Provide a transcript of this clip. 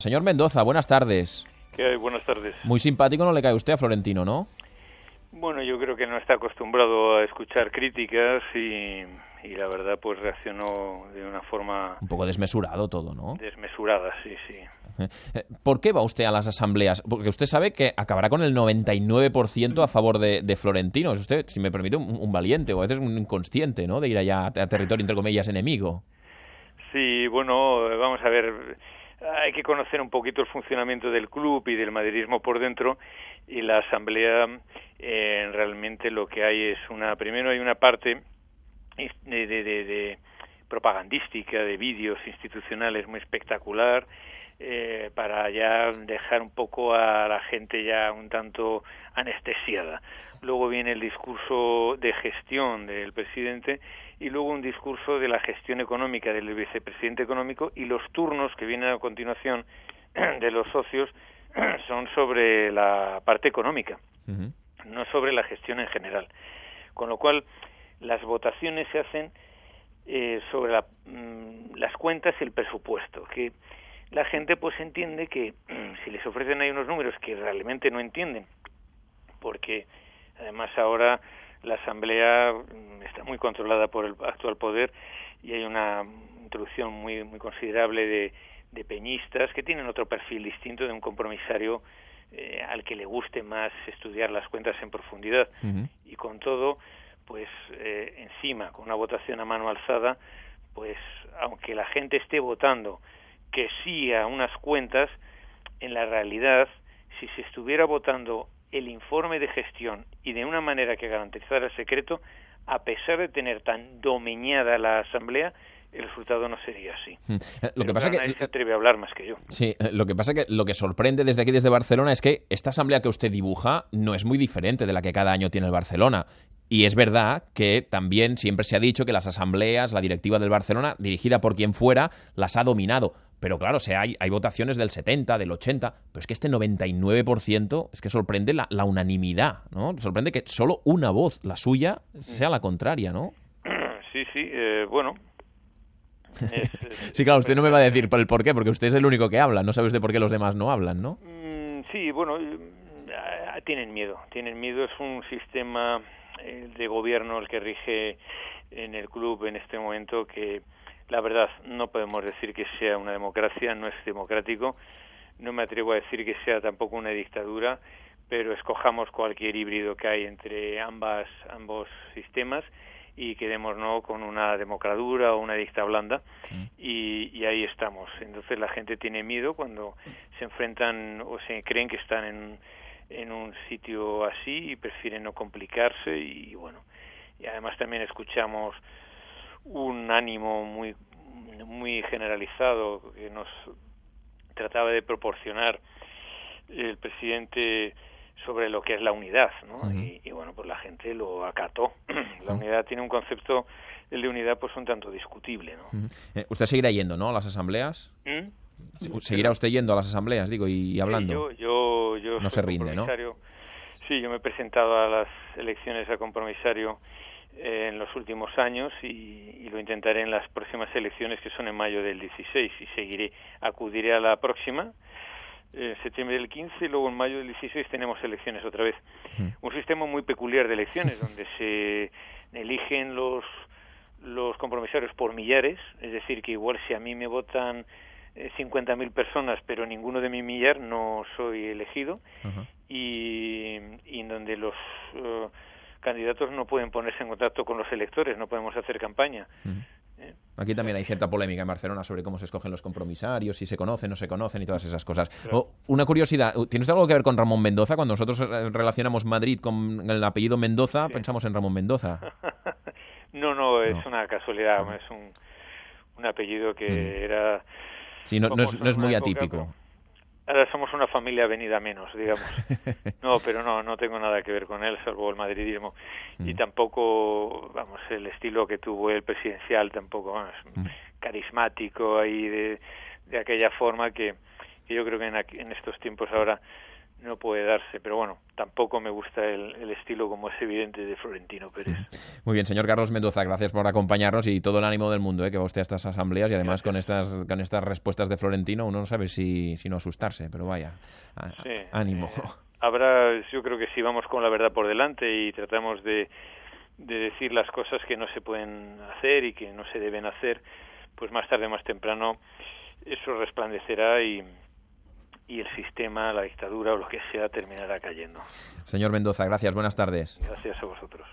Señor Mendoza, buenas tardes. ¿Qué hay? Buenas tardes. Muy simpático no le cae usted a Florentino, ¿no? Bueno, yo creo que no está acostumbrado a escuchar críticas y, y la verdad pues reaccionó de una forma... Un poco desmesurado todo, ¿no? Desmesurada, sí, sí. Eh, ¿Por qué va usted a las asambleas? Porque usted sabe que acabará con el 99% a favor de, de, Florentino. Es usted, si me permite, un, un, valiente o a veces un inconsciente, ¿no? De ir allá a, a territorio, entre comillas, enemigo. Sí, bueno, vamos a ver hay que conocer un poquito el funcionamiento del club y del madridismo por dentro y la asamblea eh, realmente lo que hay es una primero hay una parte de, de, de, de propagandística de vídeos institucionales muy espectacular eh, para ya dejar un poco a la gente ya un tanto anestesiada. Luego viene el discurso de gestión del presidente y luego un discurso de la gestión económica del vicepresidente económico y los turnos que vienen a continuación de los socios son sobre la parte económica, uh -huh. no sobre la gestión en general. Con lo cual, las votaciones se hacen eh, sobre la, mm, las cuentas y el presupuesto, que la gente pues entiende que si les ofrecen ahí unos números que realmente no entienden, porque además ahora la Asamblea está muy controlada por el actual poder y hay una introducción muy, muy considerable de, de peñistas que tienen otro perfil distinto de un compromisario eh, al que le guste más estudiar las cuentas en profundidad. Uh -huh. Y con todo, pues eh, encima, con una votación a mano alzada, pues aunque la gente esté votando que sí a unas cuentas, en la realidad, si se estuviera votando el informe de gestión y de una manera que garantizara el secreto, a pesar de tener tan domeñada la Asamblea, el resultado no sería así. Lo que pasa que nadie se atreve a hablar más que yo. Sí, lo que pasa que lo que sorprende desde aquí desde Barcelona es que esta asamblea que usted dibuja no es muy diferente de la que cada año tiene el Barcelona. Y es verdad que también siempre se ha dicho que las asambleas, la directiva del Barcelona, dirigida por quien fuera, las ha dominado. Pero claro, o sea, hay, hay votaciones del 70, del 80, pero es que este 99% es que sorprende la, la unanimidad, ¿no? Sorprende que solo una voz, la suya, sea la contraria, ¿no? Sí, sí, eh, bueno, sí, claro, usted no me va a decir por el por qué, porque usted es el único que habla, no sabe usted por qué los demás no hablan, ¿no? Mm, sí, bueno, eh, tienen miedo, tienen miedo, es un sistema eh, de gobierno el que rige en el club en este momento que la verdad no podemos decir que sea una democracia, no es democrático, no me atrevo a decir que sea tampoco una dictadura, pero escojamos cualquier híbrido que hay entre ambas ambos sistemas y quedémonos con una democradura o una dicta blanda mm. y, y, ahí estamos. Entonces la gente tiene miedo cuando se enfrentan o se creen que están en, en un sitio así y prefieren no complicarse y bueno, y además también escuchamos un ánimo muy muy generalizado que nos trataba de proporcionar el presidente sobre lo que es la unidad, ¿no? Uh -huh. y, y, bueno, pues la gente lo acató. la unidad tiene un concepto, el de unidad, pues un tanto discutible, ¿no? Uh -huh. eh, ¿Usted seguirá yendo, no, a las asambleas? ¿Mm? ¿Seguirá usted yendo a las asambleas, digo, y, y hablando? Sí, yo, yo, yo no se rinde, ¿no? Sí, yo me he presentado a las elecciones a compromisario eh, en los últimos años y, y, lo intentaré en las próximas elecciones que son en mayo del 16 y seguiré, acudiré a la próxima en septiembre del 15 y luego en mayo del 16 tenemos elecciones otra vez. Un sistema muy peculiar de elecciones donde se eligen los los compromisarios por millares, es decir, que igual si a mí me votan eh, 50.000 personas, pero ninguno de mi millar no soy elegido, uh -huh. y, y, en donde los uh, candidatos no pueden ponerse en contacto con los electores, no podemos hacer campaña. Uh -huh. Aquí también hay cierta polémica en Barcelona sobre cómo se escogen los compromisarios, si se conocen, no se conocen y todas esas cosas. Claro. Una curiosidad, ¿tiene usted algo que ver con Ramón Mendoza? Cuando nosotros eh, relacionamos Madrid con el apellido Mendoza, sí. pensamos en Ramón Mendoza. no, no, es no. una casualidad, no. es un, un, apellido que mm. era... Sí, no, no es, no es muy época, atípico. Ahora somos una familia venida menos, digamos. No, pero no, no tengo nada que ver con él, salvo el madridismo. Mm. Y tampoco, vamos, el estilo que tuvo el presidencial, tampoco, vamos, mm. carismático ahí de, de aquella forma que, que yo creo que en, en, estos tiempos ahora no puede darse. Pero bueno, tampoco me gusta el, el, estilo, como es evidente, de Florentino Pérez. Muy bien, señor Carlos Mendoza, gracias por acompañarnos y todo el ánimo del mundo ¿eh? que va usted a estas asambleas y además con estas, con estas respuestas de Florentino uno no sabe si, si no asustarse, pero vaya, ánimo. habrá, yo creo que si vamos con la verdad por delante y tratamos de, de decir las cosas que no se pueden hacer y que no se deben hacer, pues más tarde, más temprano, eso resplandecerá y, y el sistema, la dictadura o lo que sea terminará cayendo. Señor Mendoza, gracias. Buenas tardes. Gracias a vosotros.